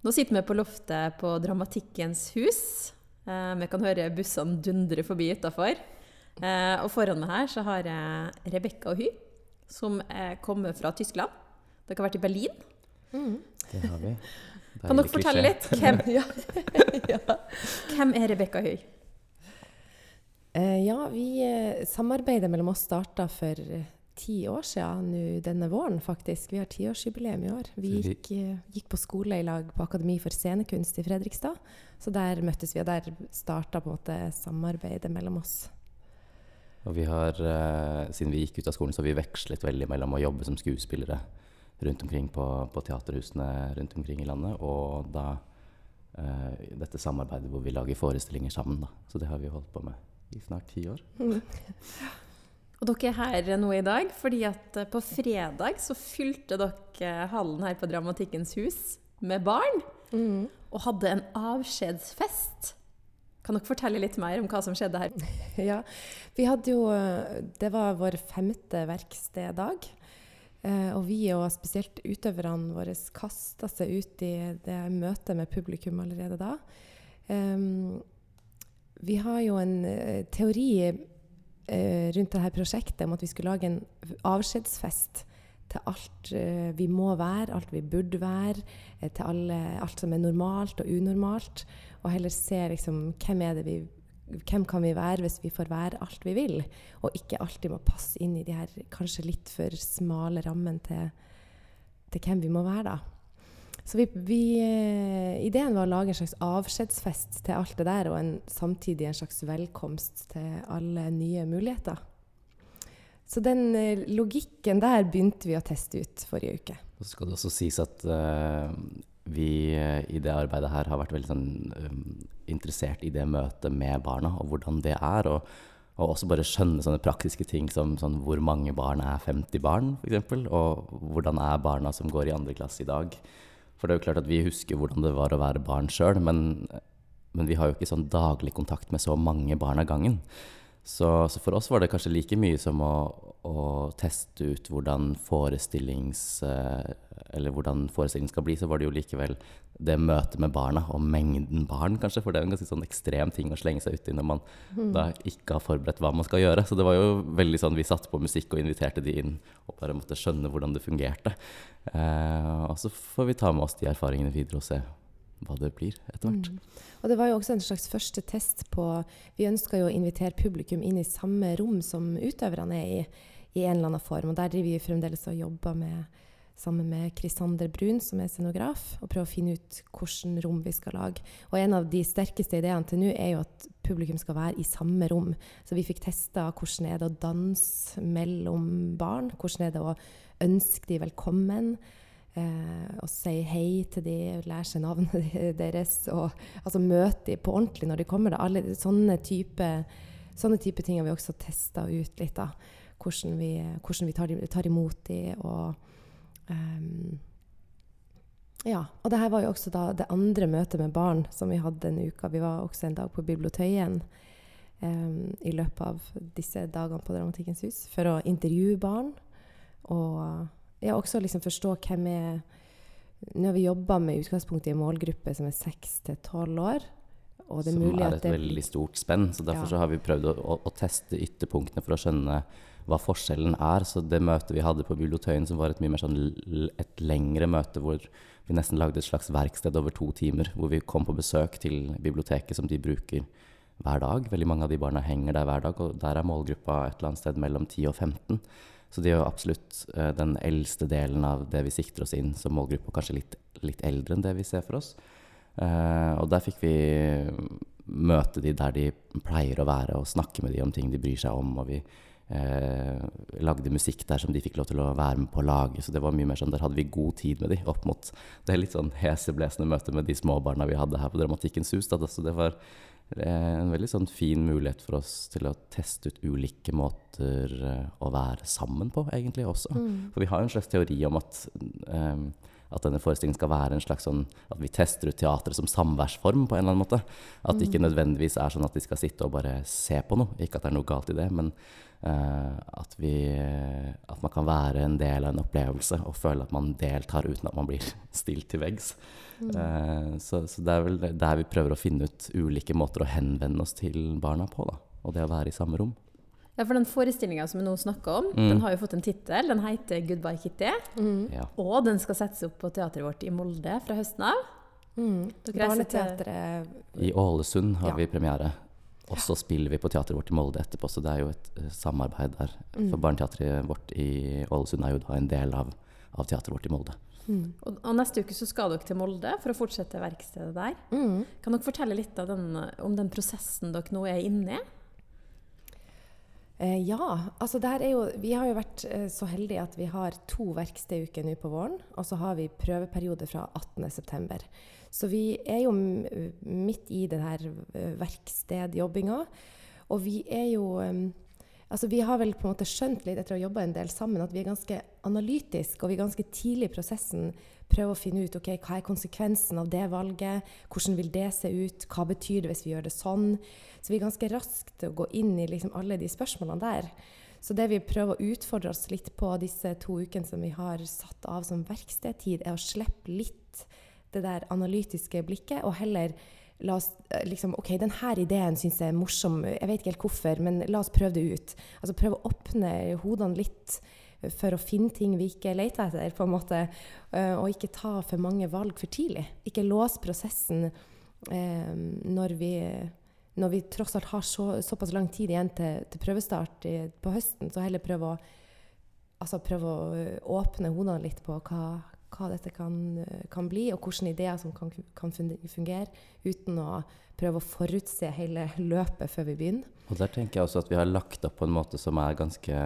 Nå sitter vi på loftet på Dramatikkens hus. Eh, vi kan høre bussene dundre forbi utafor. Eh, og foran meg her så har jeg Rebekka og Hy, som kommer fra Tyskland. Dere har vært i Berlin. Det har vi. Kan dere fortelle litt? Hvem, Ja. hvem er Rebekka Høy? Eh, ja, vi samarbeidet mellom oss starta for ti år siden nå denne våren, faktisk. Vi har tiårsjubileum i år. Vi gikk, eh, gikk på skole i lag på Akademi for scenekunst i Fredrikstad. Så der møttes vi, og der starta på en måte samarbeidet mellom oss. Og vi har, eh, siden vi gikk ut av skolen, så har vi vekslet veldig mellom å jobbe som skuespillere rundt omkring på, på teaterhusene rundt omkring i landet, og da eh, dette samarbeidet hvor vi lager forestillinger sammen. Da. Så det har vi holdt på med i snart ti år. Og dere er her nå i dag fordi at eh, på fredag så fylte dere hallen her på Dramatikkens hus med barn. Og hadde en avskjedsfest. Kan dere fortelle litt mer om hva som skjedde her? Ja, vi hadde jo eh, Det var vår femte verksteddag. Eh, og vi, og spesielt utøverne våre, kasta seg ut i det møtet med publikum allerede da. Em, vi har jo en eh, teori eh, rundt dette prosjektet om at vi skulle lage en avskjedsfest til alt eh, vi må være, alt vi burde være, eh, til alle, alt som er normalt og unormalt. Og heller se liksom, hvem er det vi hvem kan vi være hvis vi får være alt vi vil, og ikke alltid må passe inn i de her kanskje litt for smale rammene til, til hvem vi må være, da. Så vi, vi, eh, ideen var å lage en slags avskjedsfest til alt det der, og en, samtidig en slags velkomst til alle nye muligheter. Så den eh, logikken der begynte vi å teste ut forrige uke. Og så skal det også sies at uh, vi i det arbeidet her har vært veldig sånn, um, interessert i det møtet med barna, og hvordan det er. Og, og også bare skjønne sånne praktiske ting som sånn, hvor mange barn er 50 barn, f.eks. Og hvordan er barna som går i andre klasse i dag. For det er jo klart at vi husker hvordan det var å være barn sjøl, men, men vi har jo ikke sånn daglig kontakt med så mange barn av gangen. Så, så for oss var det kanskje like mye som å, å teste ut hvordan forestillings... eh, Eller hvordan forestillingen skal bli, så var det jo likevel det møtet med barna og mengden barn, kanskje. For det er jo en ganske sånn ekstrem ting å slenge seg uti når man da ikke har forberedt hva man skal gjøre. Så det var jo veldig sånn vi satte på musikk og inviterte de inn og bare måtte skjønne hvordan det fungerte. Eh, og så får vi ta med oss de erfaringene videre og se hva det blir etter hvert. Og det var jo også en slags første test på Vi ønska jo å invitere publikum inn i samme rom som utøverne er i, i en eller annen form. Og der driver vi fremdeles og jobber med, sammen med Krisander Brun, som er scenograf, og prøver å finne ut hvilket rom vi skal lage. Og en av de sterkeste ideene til nå er jo at publikum skal være i samme rom. Så vi fikk testa hvordan er det å danse mellom barn. Hvordan er det å ønske de velkommen. Eh, og si hei til de, lære seg navnet deres. Og altså møte de på ordentlig når de kommer. Da. Alle sånne type, sånne type ting har vi også testa ut litt. da. Hvordan vi, hvordan vi tar, tar imot de og um, Ja. Og det her var jo også da det andre møtet med barn som vi hadde denne uka. Vi var også en dag på Bibliotøyen um, i løpet av disse dagene på Dramatikkens hus for å intervjue barn. Og ja, også liksom forstå hvem er Nå har vi jobba med utgangspunkt i en målgruppe som er seks til tolv år. Og det er som er et det veldig stort spenn. Så derfor Ja. så har vi prøvd å, å, å teste ytterpunktene for å skjønne hva forskjellen er. Så det møtet vi hadde på Bibliotøyen, som var et mye mer sånn et lengre møte hvor vi nesten lagde et slags verksted over to timer, hvor vi kom på besøk til biblioteket som de bruker hver dag. Veldig mange av de barna henger der hver dag, og der er målgruppa et eller annet sted mellom 10 og 15. Så de er jo absolutt eh, den eldste delen av det vi sikter oss inn som målgruppe, og kanskje litt, litt eldre enn det vi ser for oss. Eh, og der fikk vi møte de der de pleier å være, og snakke med de om ting de bryr seg om. Og vi eh, lagde musikk der som de fikk lov til å være med på å lage. Så det var mye mer sånn, der hadde vi god tid med de, opp mot det litt sånn heseblesende møtet med de småbarna vi hadde her på Dramatikkens hus. Da. Så det var en veldig sånn fin mulighet for oss til å teste ut ulike måter eh, å være sammen på, egentlig også. For vi har en slags teori om at um, at denne forestillingen skal være en slags sånn At vi tester ut teatret som samværsform på en eller annen måte. At det ikke nødvendigvis er sånn at de skal sitte og bare se på noe. Ikke at det er noe galt i det, men at, vi, at man kan være en del av en opplevelse og føle at man deltar uten at man blir stilt til veggs. Eh, så, så det er vel der vi prøver å finne ut ulike måter å henvende oss til barna på. da, Og det å være i samme rom. Ja, for den forestillinga som vi nå snakker om, Mm. den har jo fått en tittel. Den heter 'Goodbye Kitty'. Ja. Og den skal settes opp på teatret vårt i Molde fra høsten av. Mm. Barneteatret I Ålesund har Ja. vi premiere. Og så spiller vi på teatret vårt i Molde etterpå, så det er jo et eh, samarbeid der. Mm. For barneteatret vårt i Ålesund er jo da en del av, av teatret vårt i Molde. Mm. Og, og neste uke så skal dere til Molde for å fortsette verkstedet der. Mm. Kan dere fortelle litt av den, om den prosessen dere nå er inne i? Eh, ja, altså der er jo, vi har jo vært eh, så heldige at vi har to verksteduker nå på våren, og så har vi prøveperiode fra 18.9. Så vi er jo midt i den her eh, verkstedjobbinga, og vi er jo Altså vi har vel på en måte skjønt litt etter å ha jobba en del sammen at vi er ganske analytiske, og vi er ganske tidlig i prosessen prøver å finne ut ok, hva er konsekvensen av det valget, hvordan vil det se ut, hva betyr det hvis vi gjør det sånn. Så vi er ganske raskt til å gå inn i liksom alle de spørsmålene der. Så det vi prøver å utfordre oss litt på disse to ukene som vi har satt av som verkstedtid, er å slippe litt det der analytiske blikket, og heller la oss eh, liksom OK, denne ideen syns jeg er morsom, jeg vet ikke helt hvorfor, men la oss prøve det ut. Altså prøve å åpne hodene litt for å finne ting vi ikke leter etter, på en måte. eh, Og ikke ta for mange valg for tidlig. Ikke lås prosessen eh, når vi når vi tross alt har så, såpass lang tid igjen til, til prøvestart i, på høsten, så heller prøve å, altså prøve å åpne hodene litt på hva, hva dette kan, kan bli, og hvilke ideer som kan, kan fungere, uten å prøve å forutse hele løpet før vi begynner. Og der tenker jeg også at vi har lagt opp på en måte som er ganske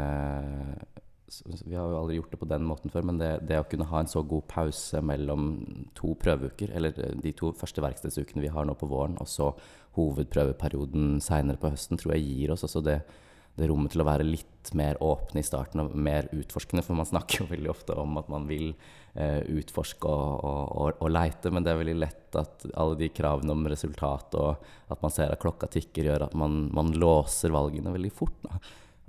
Vi har jo aldri gjort det på den måten før, men det, det å kunne ha en så god pause mellom to prøveuker, eller eh, de to første verkstedsukene vi har nå på våren, og så hovedprøveperioden seinere på høsten, tror jeg gir oss også det, det rommet til å være litt mer åpne i starten og mer utforskende. For man snakker jo veldig ofte om at man vil eh, utforske og, og, og, og leite, men det er veldig lett at alle de kravene om resultat og at man ser at klokka tikker, gjør at man, man låser valgene veldig fort. Da.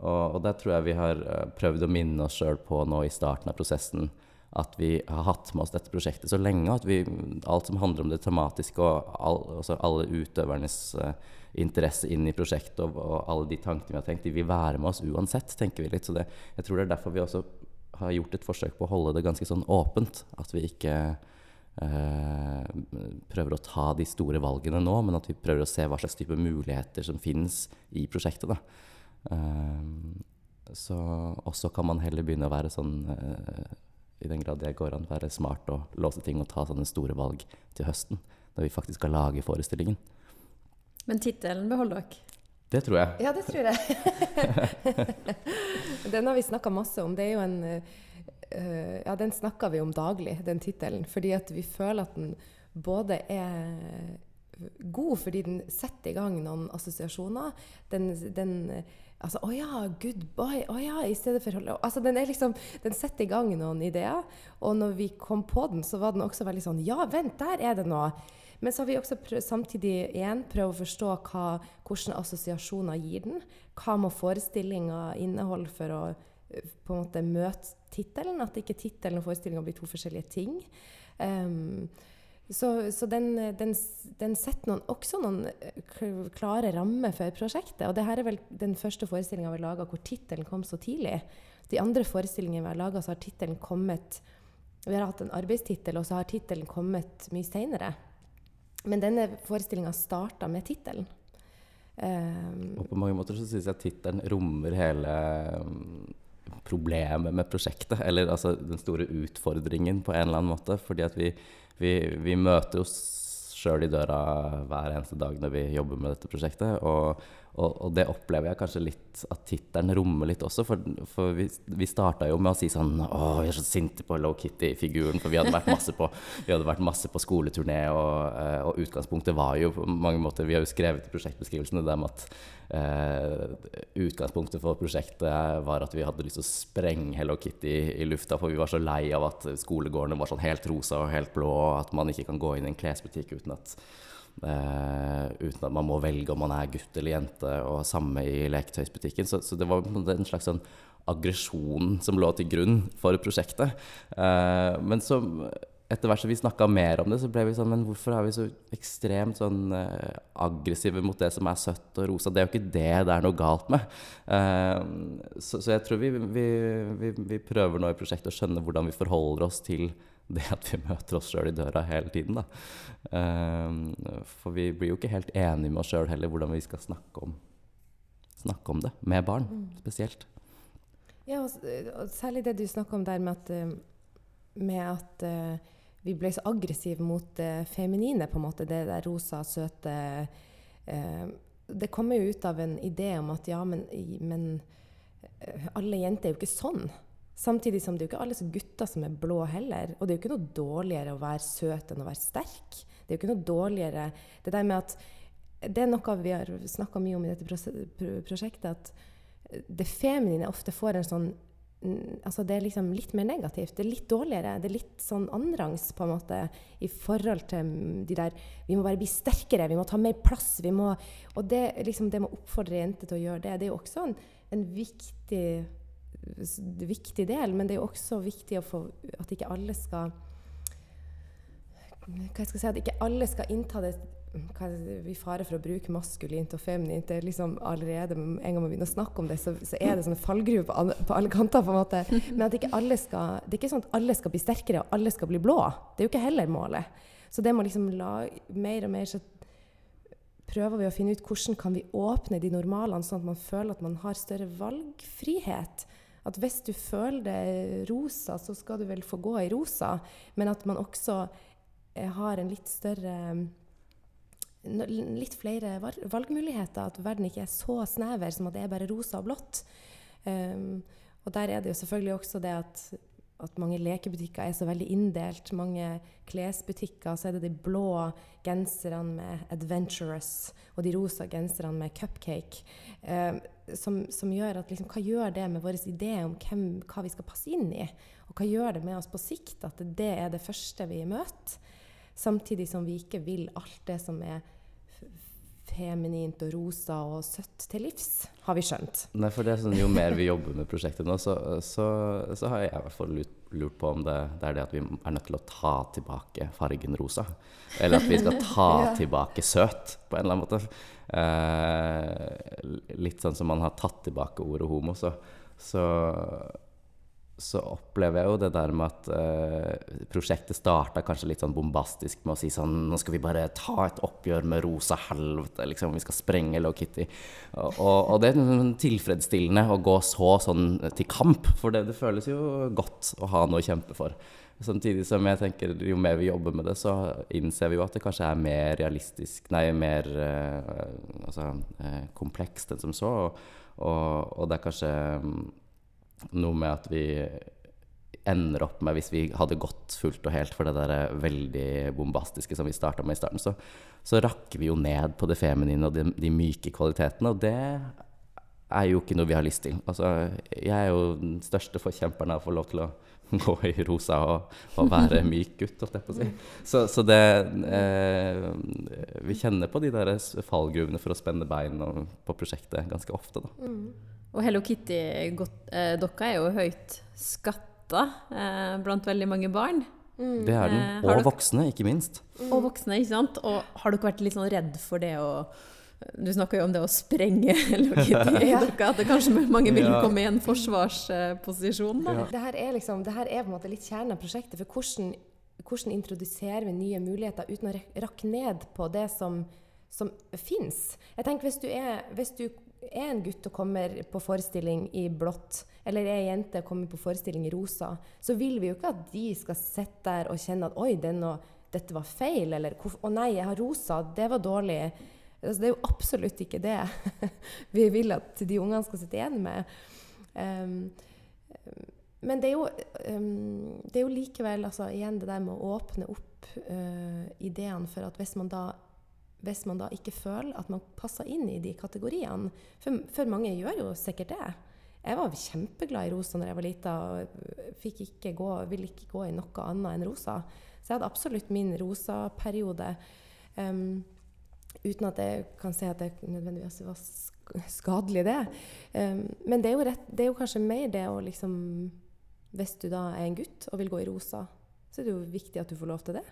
Og, og der tror jeg vi har eh, prøvd å minne oss sjøl på nå i starten av prosessen at vi har hatt med oss dette prosjektet så lenge. At vi, alt som handler om det tematiske og all, altså alle utøvernes uh, interesse inn i prosjektet og, og alle de tankene vi har tenkt, de vil være med oss uansett, tenker vi litt. Så det, jeg tror det er derfor vi også har gjort et forsøk på å holde det ganske sånn åpent. At vi ikke eh, prøver å ta de store valgene nå, men at vi prøver å se hva slags type muligheter som finnes i prosjektet. Eh, så, også kan man heller begynne å være sånn eh, i den grad det går an, være smart og låse ting og ta sånne store valg til høsten. Når vi faktisk skal lage forestillingen. Men tittelen beholder dere. Det tror jeg. Ja, det tror jeg. den har vi snakka masse om. Det er jo en uh, Ja, den snakker vi om daglig, den tittelen. Fordi at vi føler at den både er god fordi den setter i gang noen assosiasjoner. Den, den Altså, å ja, goodbye. Å ja, i stedet for Altså, den er liksom Den setter i gang noen ideer. Og når vi kom på den, så var den også veldig sånn Ja, vent, der er det noe. Men så har vi også prøv, samtidig igjen prøvd å forstå hva, hvilke assosiasjoner gir den. Hva må forestillinga inneholde for å på en måte møte tittelen? At ikke tittelen og forestillinga blir to forskjellige ting. Um, så, så den, den, den, setter noen, også noen klare rammer for prosjektet. Og det her er vel den første forestillinga vi laga hvor tittelen kom så tidlig. De andre forestillingene vi har laga, så har tittelen kommet Vi har hatt en arbeidstittel, og så har tittelen kommet mye seinere. Men denne forestillinga starta med tittelen. Um, Og på mange måter så syns jeg tittelen rommer hele mm, problemet med prosjektet. Eller altså den store utfordringen på en eller annen måte. Fordi at vi, vi, vi møter oss sjøl i døra hver eneste dag når vi jobber med dette prosjektet. Og, og, og, det opplever jeg kanskje litt at tittelen rommer litt også. For, for vi, vi starta jo med å si sånn Å, vi er så sinte på Low Kitty-figuren. For vi hadde vært masse på, på skoleturné, og, eh, og, utgangspunktet var jo på mange måter Vi har jo skrevet i prosjektbeskrivelsene det med at eh, utgangspunktet for prosjektet var at vi hadde lyst til å sprenge Hello Kitty i lufta, for vi var så lei av at skolegårdene var sånn helt rosa og helt blå, og at man ikke kan gå inn i en klesbutikk uten at Uh, uten at man må velge om man er gutt eller jente, og samme i leketøysbutikken. Så, så det var en slags sånn aggresjon som lå til grunn for prosjektet. Eh, men så etter hvert som vi snakka mer om det, så ble vi sånn Men hvorfor er vi så ekstremt sånn eh, aggressive mot det som er søtt og rosa? Det er jo ikke det det er noe galt med. Så, så, jeg tror vi, vi, vi, vi prøver nå i prosjektet å skjønne hvordan vi forholder oss til det at vi møter oss sjøl i døra hele tiden. Da. Uh, for vi blir jo ikke helt enige med oss sjøl heller hvordan vi skal snakke om, snakke om det med barn, mm. spesielt. Ja, og, særlig det du snakker om der med at, eh, med at uh, vi ble så aggressive mot det feminine, på en måte. Det der rosa, søte uh, Det kommer jo ut av en idé om at ja, men, men alle jenter er jo ikke sånn. Samtidig som det er jo ikke alle gutter som er blå heller. Og det er jo ikke noe dårligere å være søt enn å være sterk. Det er jo ikke noe dårligere Det der med at Det er noe vi har snakka mye om i dette prosjektet, at det feminine ofte får en sånn Altså det er liksom litt mer negativt. Det er litt dårligere. Det er litt sånn annenrangs på en måte i forhold til de der Vi må bare bli sterkere, vi må ta mer plass. vi må, Og det, liksom, det med å oppfordre jenter til å gjøre det, det er jo også en, en viktig viktig del, men det er jo også viktig få, at ikke alle skal hva jeg skal si, At ikke alle skal innta det i fare for å bruke maskulint og feminint. det er liksom allerede, En gang man begynner å snakke om det, så, så er det sånne fallgruver på, på, alle kanter. på en måte. Men at ikke alle skal, det er ikke sånn at alle skal bli sterkere og alle skal bli blå. Det er jo ikke heller målet. Så det må liksom la, mer og mer så prøver vi å finne ut hvordan kan vi åpne de normalene, sånn at man føler at man har større valgfrihet at hvis du føler det rosa, så skal du vel få gå i rosa, men at man også eh, har en litt større Litt flere valgmuligheter. At verden ikke er så snever som at det er bare rosa og blått. Um, og der er det jo selvfølgelig også det at at mange lekebutikker er så veldig inndelt. Mange klesbutikker så er det de blå genserne med 'Adventurous' og de rosa genserne med 'Cupcake'. Eh, som, som, gjør at liksom, Hva gjør det med vår idé om hvem, hva vi skal passe inn i? Og hva gjør det med oss på sikt at det er det første vi møter? Samtidig som vi ikke vil alt det som er feminint og rosa og søtt til livs, har vi skjønt. Nei, for det er sånn, Jo mer vi jobber med prosjektet nå, så, så, så har jeg i hvert fall lurt, på om det, det, er det at vi er nødt til å ta tilbake fargen rosa. Eller at vi skal ta ja. tilbake søt, på en eller annen måte. Eh, litt sånn som man har tatt tilbake ordet homo, så, så så opplever jeg jo det der med at eh, prosjektet starta kanskje litt sånn bombastisk med å si sånn Nå skal vi bare ta et oppgjør med rosa helvete, liksom. Vi skal sprenge Low Kitty. Og, og, og, det er sånn tilfredsstillende å gå så sånn til kamp, for det, det, føles jo godt å ha noe å kjempe for. Samtidig som jeg tenker jo mer vi jobber med det, så innser vi jo at det kanskje er mer realistisk Nei, mer eh, altså, eh, komplekst enn som så. Og, og det er kanskje um, noe med at vi ender opp med, hvis vi hadde gått fullt og helt for det der veldig bombastiske som vi starta med i starten, så, så, rakker vi jo ned på det feminine og de, de, myke kvalitetene. Og det er jo ikke noe vi har lyst til. Altså, jeg er jo den største forkjemperen av å få lov til å gå i rosa og, og være myk gutt, holdt jeg på å si. Så, så det eh, Vi kjenner på de der fallgruvene for å spenne bein på prosjektet ganske ofte, da. Og Hello Kitty-dokka er jo høyt skatta eh, blant veldig mange barn. Mm. Det er den. Og og voksne, ikke minst. Mm. Og voksne, ikke sant. Og har dere vært litt sånn redd for det å Du snakker jo om det å sprenge Hello Kitty-dokka. At det kanskje mange vil komme i en forsvarsposisjon. Ja. Det, her er liksom, det her er på en måte litt kjernen av prosjektet. For hvordan, hvordan introduserer vi nye muligheter uten å rakke ned på det som som fins. Jeg tenker hvis du, er, hvis du er en gutt og kommer på forestilling i blått, eller er ei jente og kommer på forestilling i rosa, så vil vi jo ikke at de skal sitte der og kjenne at oi, det noe, dette var feil, eller å nei, jeg har rosa, det var dårlig. altså Det er jo absolutt ikke det vi vil at de ungene skal sitte igjen med. Um, men det er, jo, um, det er jo likevel altså, igjen det der med å åpne opp uh, ideene for at hvis man, da, hvis man da ikke føler at man passer inn i de kategoriene For, for mange gjør jo sikkert det. Jeg var kjempeglad i rosa når jeg var lita og ikke gå, ville ikke gå i noe annet enn rosa. Så jeg hadde absolutt min rosa-periode. Um, uten at jeg kan si at det nødvendigvis var skadelig, det. Um, men det er, rett, det er, jo kanskje mer det å liksom Hvis du da er en gutt og vil gå i rosa, så er det jo viktig at du får lov til det.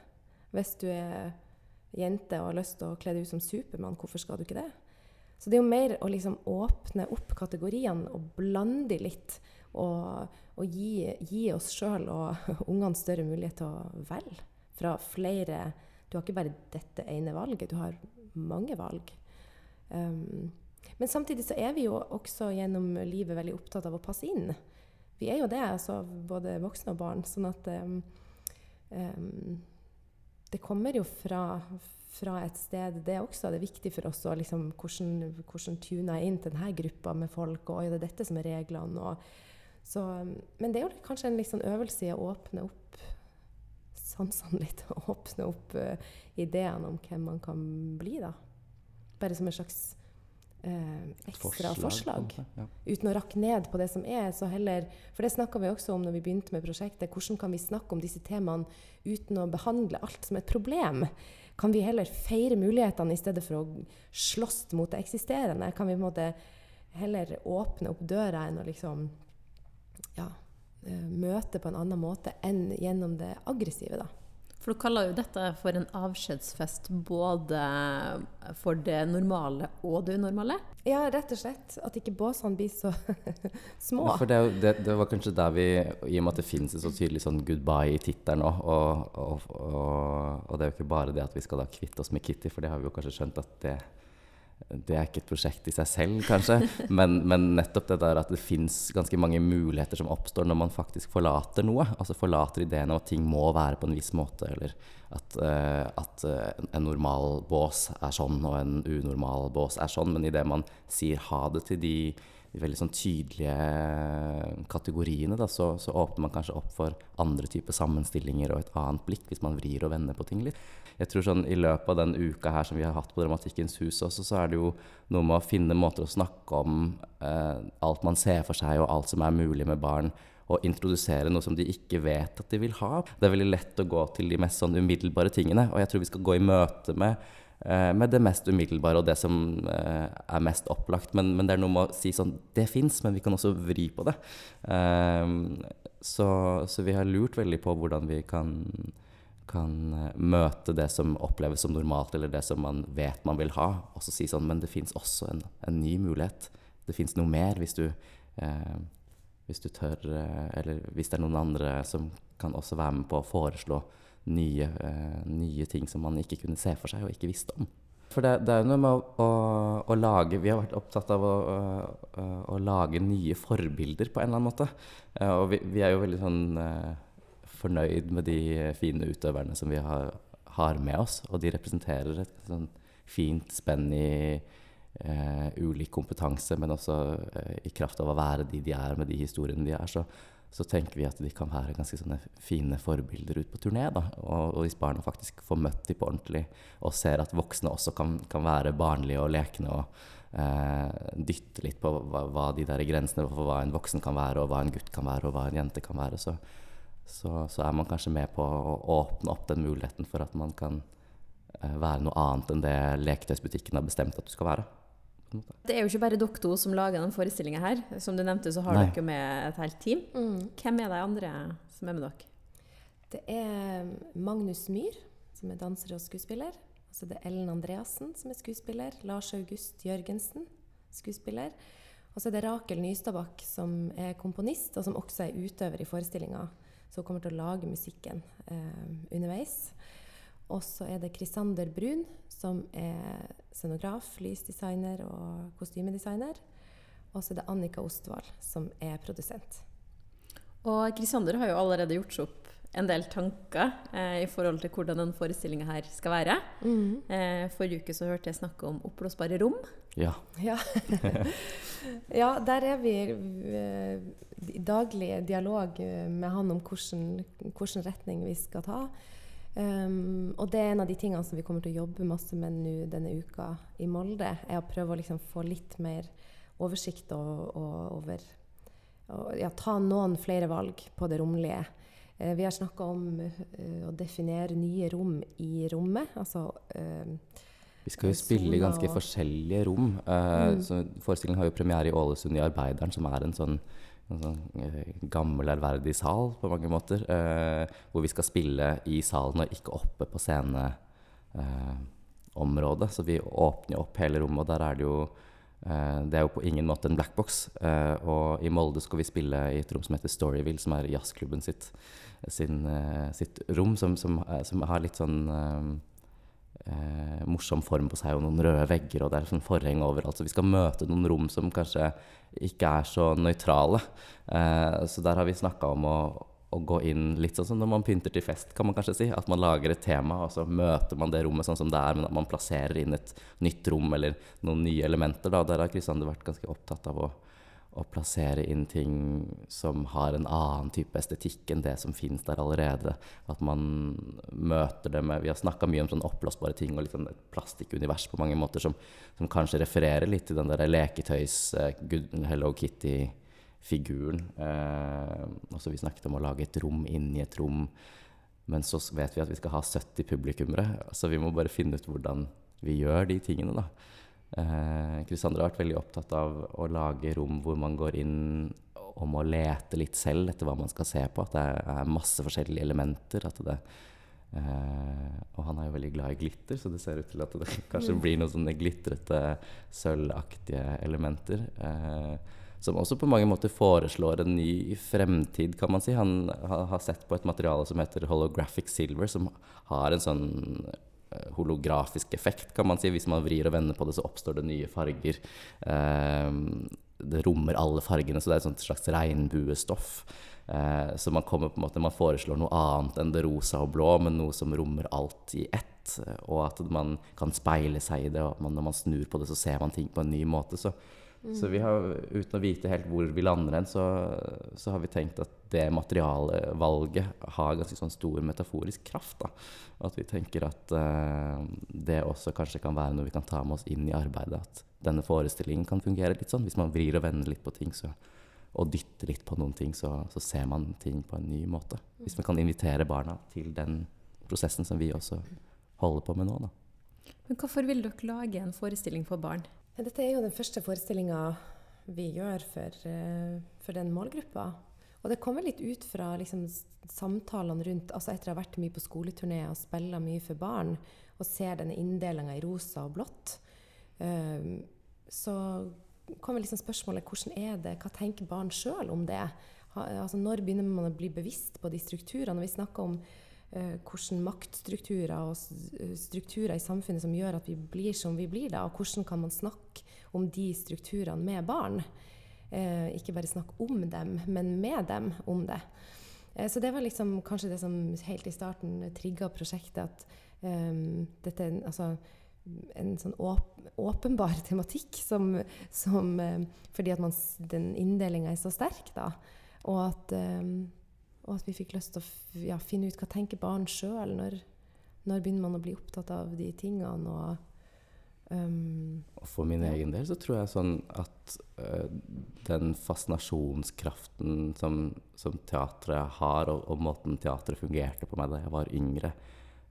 Hvis du er jente og har lyst til å kle deg ut som Supermann, hvorfor skal du ikke det? Så det er jo mer å liksom åpne opp kategoriene og blande litt. Og, og gi, gi, oss sjøl og ungene større mulighet til å velge fra flere Du har ikke bare dette ene valget, du har mange valg. Um, men samtidig så er vi jo også gjennom livet veldig opptatt av å passe inn. Vi er jo det, altså både voksne og barn. Sånn at um, um, Det kommer jo fra, fra et sted, det er også. Det er viktig for oss å liksom, hvordan, hvordan tune inn til denne gruppa med folk, og er det dette som er reglene? Og, så, men det er jo kanskje en liksom øvelse i å åpne opp sansene litt, og åpne opp uh, ideene om hvem man kan bli, da. Bare som en slags uh, ekstra forslag. forslag ja. Uten å rakke ned på det som er, så heller For det snakka vi også om når vi begynte med prosjektet. Hvordan kan vi snakke om disse temaene uten å behandle alt som et problem? Kan vi heller feire mulighetene i stedet for å slåss mot det eksisterende? Kan vi på en måte heller åpne opp døra enn å liksom ja, eh, møte på en annen måte enn gjennom det aggressive, da? For du kaller jo dette for en avskjedsfest både for det normale og det unormale? Ja, rett og slett. At ikke båsene blir så små. Ja, for det, det, det, var kanskje der vi I og med at det finnes et så tydelig sånn goodbye i tittelen òg, og, og, og, og, det er jo ikke bare det at vi skal da kvitte oss med Kitty, for det har vi jo kanskje skjønt at det det er ikke et prosjekt i seg selv, kanskje, men, men nettopp det der at det fins ganske mange muligheter som oppstår når man faktisk forlater noe. Altså forlater ideen om at ting må være på en viss måte, eller at, uh, at uh, en normal bås er sånn og en unormal bås er sånn. Men idet man sier ha det til de, de veldig sånn tydelige kategoriene, da, så, så, åpner man kanskje opp for andre typer sammenstillinger og et annet blikk, hvis man vrir og vender på ting litt jeg tror sånn I løpet av den uka her som vi har hatt på Dramatikkens hus, også, så er det jo noe med å finne måter å snakke om eh, alt man ser for seg, og alt som er mulig med barn. Og introdusere noe som de ikke vet at de vil ha. Det er veldig lett å gå til de mest sånn umiddelbare tingene. Og jeg tror vi skal gå i møte med, eh, med det mest umiddelbare og det som eh, er mest opplagt. Men, men, det er noe med å si sånn Det fins, men vi kan også vri på det. Eh, så, så vi har lurt veldig på hvordan vi kan kan eh, møte det som oppleves som normalt, eller det som man vet man vil ha, og så si sånn Men det fins også en, en, ny mulighet. Det fins noe mer hvis du, hvis du tør eh, Eller hvis det er noen andre som kan også være med på å foreslå nye, eh, nye ting som man ikke kunne se for seg og ikke visste om. For det, det er jo noe med å, å, å, lage Vi har vært opptatt av å, å, lage nye forbilder på en eller annen måte. Eh, og vi, vi er jo veldig sånn fornøyd med de fine utøverne som vi har, har med oss. Og de representerer et sånn fint spenn i ulik kompetanse, men også eh, i kraft av å være de de er, med de historiene de er. Så, så tenker vi at de kan være ganske sånne fine forbilder ut på turné. Da. Og, og hvis barna faktisk får møtt dem på ordentlig, og ser at voksne også kan, kan være barnlige og lekne og eh, dytte litt på hva, hva, de der grensene for hva en voksen kan være, og hva en gutt kan være, og hva en jente kan være, så, så, så, er man kanskje med på å åpne opp den muligheten for at man kan eh, være noe annet enn det leketøysbutikken har bestemt at du skal være. Det er jo ikke bare dere to som lager den forestillinga her. Som du nevnte, så har Nei. dere med et helt team. Mm. Hvem er de andre som er med dere? Det er Magnus Myhr, som er danser og skuespiller. Så det er Ellen Andreassen, som er skuespiller. Lars August Jørgensen, skuespiller. Og så er det Rakel Nystadbakk, som er komponist, og som også er utøver i forestillinga som kommer til å lage musikken eh, underveis. Og så er det Krisander Brun, som er scenograf, lysdesigner og kostymedesigner. Og så er det Annika Ostvald, som er produsent. Og Krisander har jo allerede gjort seg opp en del tanker eh, i forhold til hvordan den forestillinga her skal være. Mm. Eh, forrige uke så hørte jeg snakke om oppblåsbare rom. Ja. Ja. ja, der er vi eh, i daglig dialog eh, med han om hvordan retning vi skal ta. Um, og det er en av de tingene som vi kommer til å jobbe masse med nå denne uka i Molde. er å prøve å liksom få litt mer oversikt og, og over og, ja, Ta noen flere valg på det romlige. Uh, vi har snakka om uh, å definere nye rom i rommet. Altså uh, Vi skal jo spille i ganske forskjellige rom. Uh, Mm. så Forestillingen har jo premiere i Ålesund i Arbeideren, som er en sånn, en sånn eh, gammel, ærverdig sal på mange måter. Eh, hvor vi skal spille i salen og ikke oppe på sceneområdet. så vi åpner opp hele rommet, og der er det jo eh, Det er jo på ingen måte en blackbox. Eh, og i Molde skal vi spille i et rom som heter Storyville, som er jazzklubben sitt, sin, eh, sitt rom, som, som, eh, som har litt sånn eh, morsom form på seg og noen røde vegger, og det er sånn forheng overalt. Så vi skal møte noen rom som kanskje ikke er så nøytrale. Eh, så der har vi snakka om å, å gå inn litt sånn som når man pynter til fest, kan man kanskje si. At man lager et tema, og så møter man det rommet sånn som det er, men at man plasserer inn et nytt rom eller noen nye elementer. Da. Der har Kristiander vært ganske opptatt av å å plassere inn ting som har en annen type estetikk enn det som finnes der allerede. At man møter det med Vi har snakka mye om sånn oppblåsbare ting og litt sånn et plastikkunivers på mange måter som, som kanskje refererer litt til den der leketøys eh, Hello Kitty-figuren. Eh, også vi snakket om å lage et rom inni et rom. Men så vet vi at vi skal ha 70 publikummere, så vi må bare finne ut hvordan vi gjør de tingene, da. Eh, Kristander har vært veldig opptatt av å lage rom hvor man går inn og må lete litt selv etter hva man skal se på. At det er masse forskjellige elementer. Det, eh, og han er jo veldig glad i glitter, så det ser ut til at det kanskje blir noen sånne glitrete, sølvaktige elementer. Eh, som også på mange måter foreslår en ny fremtid, kan man si. Han ha- har sett på et materiale som heter holographic silver, som har en sånn holografisk effekt, kan man si. Hvis man vrir og vender på det, så oppstår det nye farger. Eh, det rommer alle fargene, så det er et slags regnbuestoff. Eh, så man kommer på en måte, man foreslår noe annet enn det rosa og blå, men noe som rommer alt i ett. eh, Og at man kan speile seg i det, og når man snur på det, så ser man ting på en ny måte. Så, så vi har, uten å vite helt hvor vi lander hen, så, så har vi tenkt at det materialvalget har ganske sånn stor metaforisk kraft. Da. At vi tenker at uh, det også kanskje kan være noe vi kan ta med oss inn i arbeidet. At denne forestillingen kan fungere litt sånn. Hvis man vrir og vender litt på ting så, og dytter litt på noen ting, så, så ser man ting på en ny måte. Hvis vi kan invitere barna til den prosessen som vi også holder på med nå. Da. Men hvorfor vil dere lage en forestilling for barn? Dette er jo den første forestillinga vi gjør for, eh, for den målgruppa. Og det kommer litt ut fra liksom, samtalene rundt altså Etter å ha vært mye på skoleturné og spilla mye for barn, og ser denne inndelinga i rosa og blått, eh, så kommer liksom spørsmålet hvordan er det, hva tenker barn sjøl om det? Altså, når begynner man å bli bevisst på de strukturene? Vi snakker om uh, hvordan maktstrukturer og eh, strukturer i samfunnet som gjør at vi blir som vi blir, da, og hvordan kan man snakke om de strukturene med barn? Eh, ikke bare snakke om dem, men med dem om det. Eh, så det var liksom kanskje det som helt i starten trigga prosjektet, at eh, dette er altså, en sånn åp åpenbar tematikk som, som eh, Fordi at man, den inndelinga er så sterk, da. Og at, eh, og at vi fikk lyst til å ja, finne ut hva tenker barn sjøl. Når, når begynner man å bli opptatt av de tingene? Og Og for min egen del så tror jeg sånn at uh, den fascinasjonskraften som, som teatret har, og, og måten teatret fungerte på meg da jeg var yngre,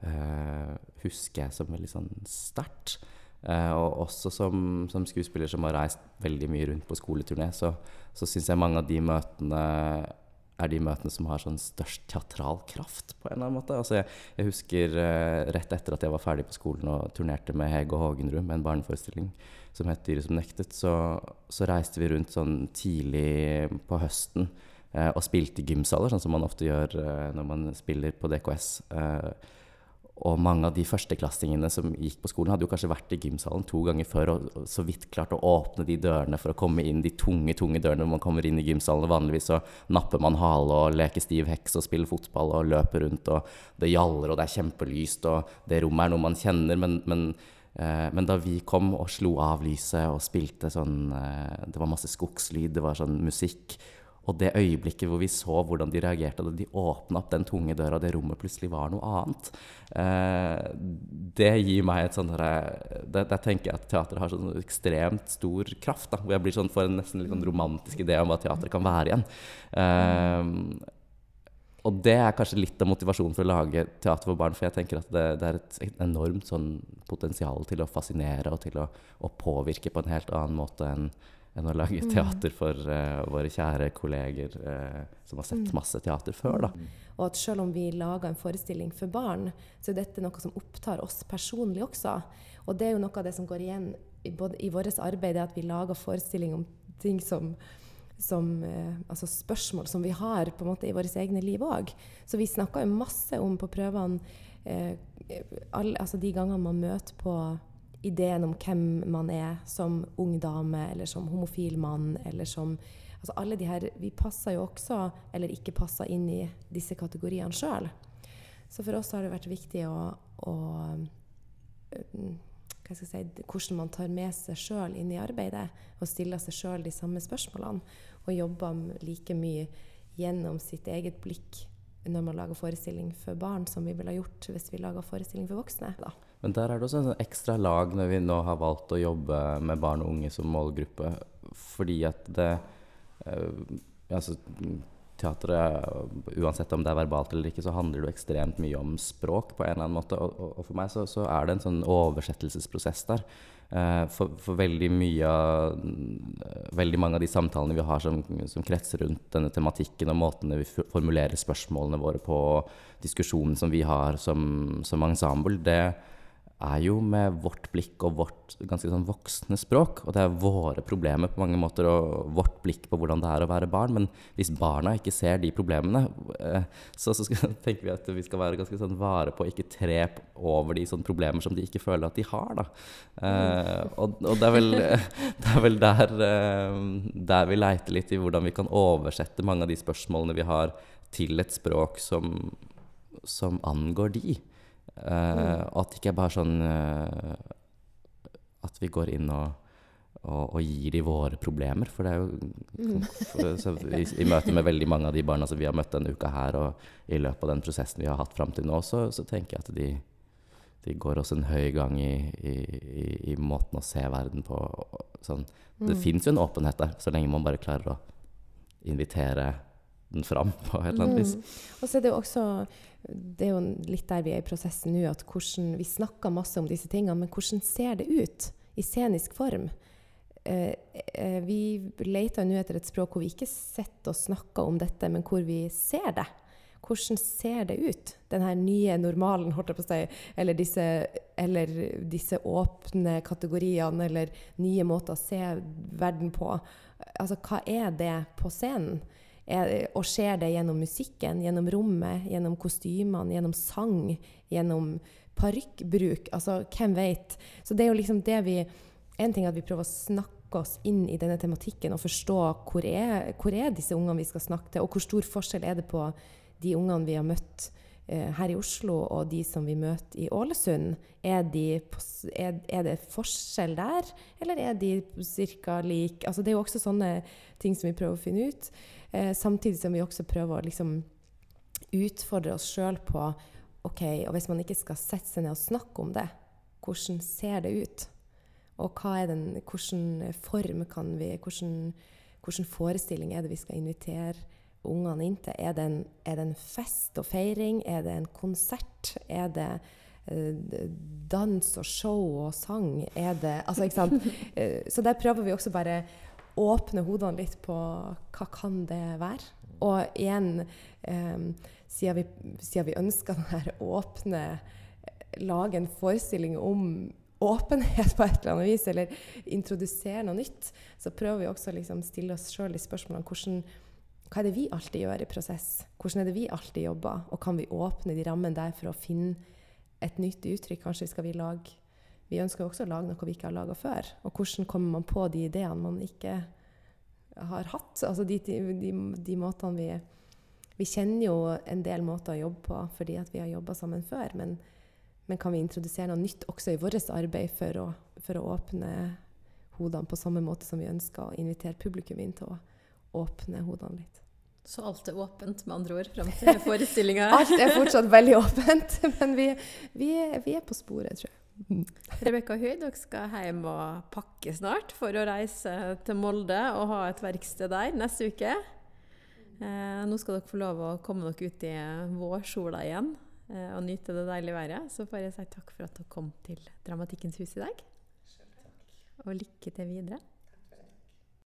uh, husker jeg som veldig sånn sterkt. Uh, og også som, som skuespiller som har reist veldig mye rundt på skoleturné, så, så syns jeg mange av de møtene er de møtene som har sånn størst teatral kraft, på en eller annen måte. Altså jeg, jeg husker eh, rett etter at jeg var ferdig på skolen og turnerte med Hege Hågenrud med en barneforestilling som het 'Dyret som nektet', så, så reiste vi rundt sånn tidlig på høsten eh, og spilte i gymsaler, sånn som man ofte gjør eh, når man spiller på DKS. Eh, og mange av de førsteklassingene som gikk på skolen, hadde jo kanskje vært i gymsalen to ganger før og, så vidt klart å åpne de dørene for å komme inn de tunge tunge dørene når man kommer inn i gymsalen. Og Vanligvis så napper man hale og leker stiv heks og spiller fotball og løper rundt, og det gjaller og det er kjempelyst, og det rommet er noe man kjenner. men, men eh, men da vi kom og slo av lyset og spilte sånn eh, Det var masse skogslyd, det var sånn musikk. Og det øyeblikket hvor vi så hvordan de reagerte da de åpna opp den tunge døra, det rommet plutselig var noe annet, eh, det gir meg et sånn Der tenker jeg at teatret har sånn ekstremt stor kraft. Da, hvor jeg blir sånn får en nesten litt sånn romantisk idé om hva teater kan være igjen. Eh, og det er kanskje litt av motivasjonen for å lage teater for barn. For jeg tenker at det, det er et enormt sånn potensial til å fascinere og til å, å påvirke på en helt annen måte enn enn å lage mm. teater for uh, våre kjære kolleger uh, som har sett mm. masse teater før. Da. Og at selv om vi lager en forestilling for barn, så er dette noe som opptar oss personlig også. Og det er jo noe av det som går igjen i, både, i vårt arbeid, at vi lager forestilling om ting som som, uh, altså spørsmål som vi har på en måte i våre egne liv òg. Så vi snakka jo masse om på prøvene all, altså de gangene man møter på ideen om hvem man er som ung dame, eller som homofil mann, eller som altså alle de her, Vi passer jo også, eller ikke passer, inn i disse kategoriene sjøl. Så for oss har det vært viktig å, å mm, hva skal jeg si, Hvordan man tar med seg sjøl inn i arbeidet, og stiller seg sjøl de samme spørsmålene. Og jobber like mye gjennom sitt eget blikk når man lager forestilling for barn, som vi ville gjort hvis vi laga forestilling for voksne. Da. Men der er det også en sånn ekstra lag når vi nå har valgt å jobbe med barn og unge som målgruppe. Fordi at det altså, Teatret, uansett om det er verbalt eller ikke, så handler det ekstremt mye om språk på en eller annen måte. Og, og, og for meg så, så, er det en sånn oversettelsesprosess der. Uh, for, for, veldig mye av Veldig mange av de samtalene vi har som, som kretser rundt denne tematikken, og måtene vi formulerer spørsmålene våre på, diskusjonen som vi har som, som ensemble, det, er jo med vårt blikk og vårt ganske sånn voksne språk. Og det er våre problemer på mange måter og vårt blikk på hvordan det er å være barn. Men hvis barna ikke ser de problemene, eh, så, så skal, tenker vi at vi skal være ganske sånn vare på å ikke tre over de sånne problemer som de ikke føler at de har. Da. Eh, og, og det, er vel, det er vel, der, eh, der vi leiter litt i hvordan vi kan oversette mange av de spørsmålene vi har, til et språk som, som angår de. Uh, at det ikke er bare sånn uh, at vi går inn og, og, og, gir de våre problemer. For det er jo mm. for, i, i, møte med veldig mange av de barna som vi har møtt denne uka her, og i løpet av den prosessen vi har hatt fram til nå, så, så, tenker jeg at de, de går også en høy gang i, i, i måten å se verden på. Sånn. Det mm. fins jo en åpenhet der, så lenge man bare klarer å invitere den fram på et eller annet vis. Mm. Og så er det jo også det er jo litt der vi er i prosessen nå, at hvordan, vi snakker masse om disse tingene, men hvordan ser det ut i scenisk form? Eh, eh, vi leter nå etter et språk hvor vi ikke sitter og snakker om dette, men hvor vi ser det. Hvordan ser det ut, denne nye normalen, holdt jeg på å si, eller disse, eller disse åpne kategoriene, eller nye måter å se verden på? Altså, hva er det på scenen? Er, og skjer det gjennom musikken, gjennom rommet, gjennom kostymene, gjennom sang, gjennom parykkbruk? Altså, hvem vet? Så det er jo liksom det vi En ting er at vi prøver å snakke oss inn i denne tematikken og forstå hvor er, hvor er disse ungene vi skal snakke til, og hvor stor forskjell er det på de ungene vi har møtt her i Oslo og de som vi møter i Ålesund. Er, de, er, det forskjell der, eller er de ca. lik? Altså, det er jo også sånne ting som vi prøver å finne ut. Eh, samtidig som vi også prøver å liksom utfordre oss sjøl på OK, og hvis man ikke skal sette seg ned og snakke om det, hvordan ser det ut? Og den, hvilken form kan vi Hvordan, hvilken forestilling er det vi skal invitere ungene inn til? Er det, en, er det en fest og feiring? Er det en konsert? Er det eh, dans og show og sang? Er det Altså, ikke sant? Eh, så der prøver vi også bare åpne hodene litt på hva kan det være. Og igjen, um, siden, vi, siden vi ønsker denne åpne Lage en forestilling om åpenhet på et eller annet vis, eller introdusere noe nytt, så prøver vi også å liksom stille oss sjøl de spørsmålene hvordan, hva er det vi alltid gjør i prosess? Hvordan er det vi alltid jobber? Og kan vi åpne de rammene der for å finne et nytt uttrykk. Kanskje skal vi lage Vi ønsker også å lage noe vi ikke har laga før. Og hvordan kommer man på de ideene man ikke har hatt? Altså de, de, de, de måtene vi Vi kjenner jo en del måter å jobbe på fordi at vi har jobba sammen før, men, men, kan vi introdusere noe nytt også i vårt arbeid for å, for å åpne hodene på samme måte som vi ønsker å invitere publikum inn til å åpne hodene litt? Så alt er åpent, med andre ord, fram til forestillinga? alt er fortsatt veldig åpent, men vi, vi, er, vi er, på sporet, tror jeg. Rebekka Høy, dere skal hjem og pakke snart for å reise til Molde og ha et verksted der neste uke. Eh, nå skal dere få lov å komme dere ut i vårsola igjen eh, og nyte det deilige været. Så får jeg si takk for at dere kom til Dramatikkens hus i dag. Og lykke til videre.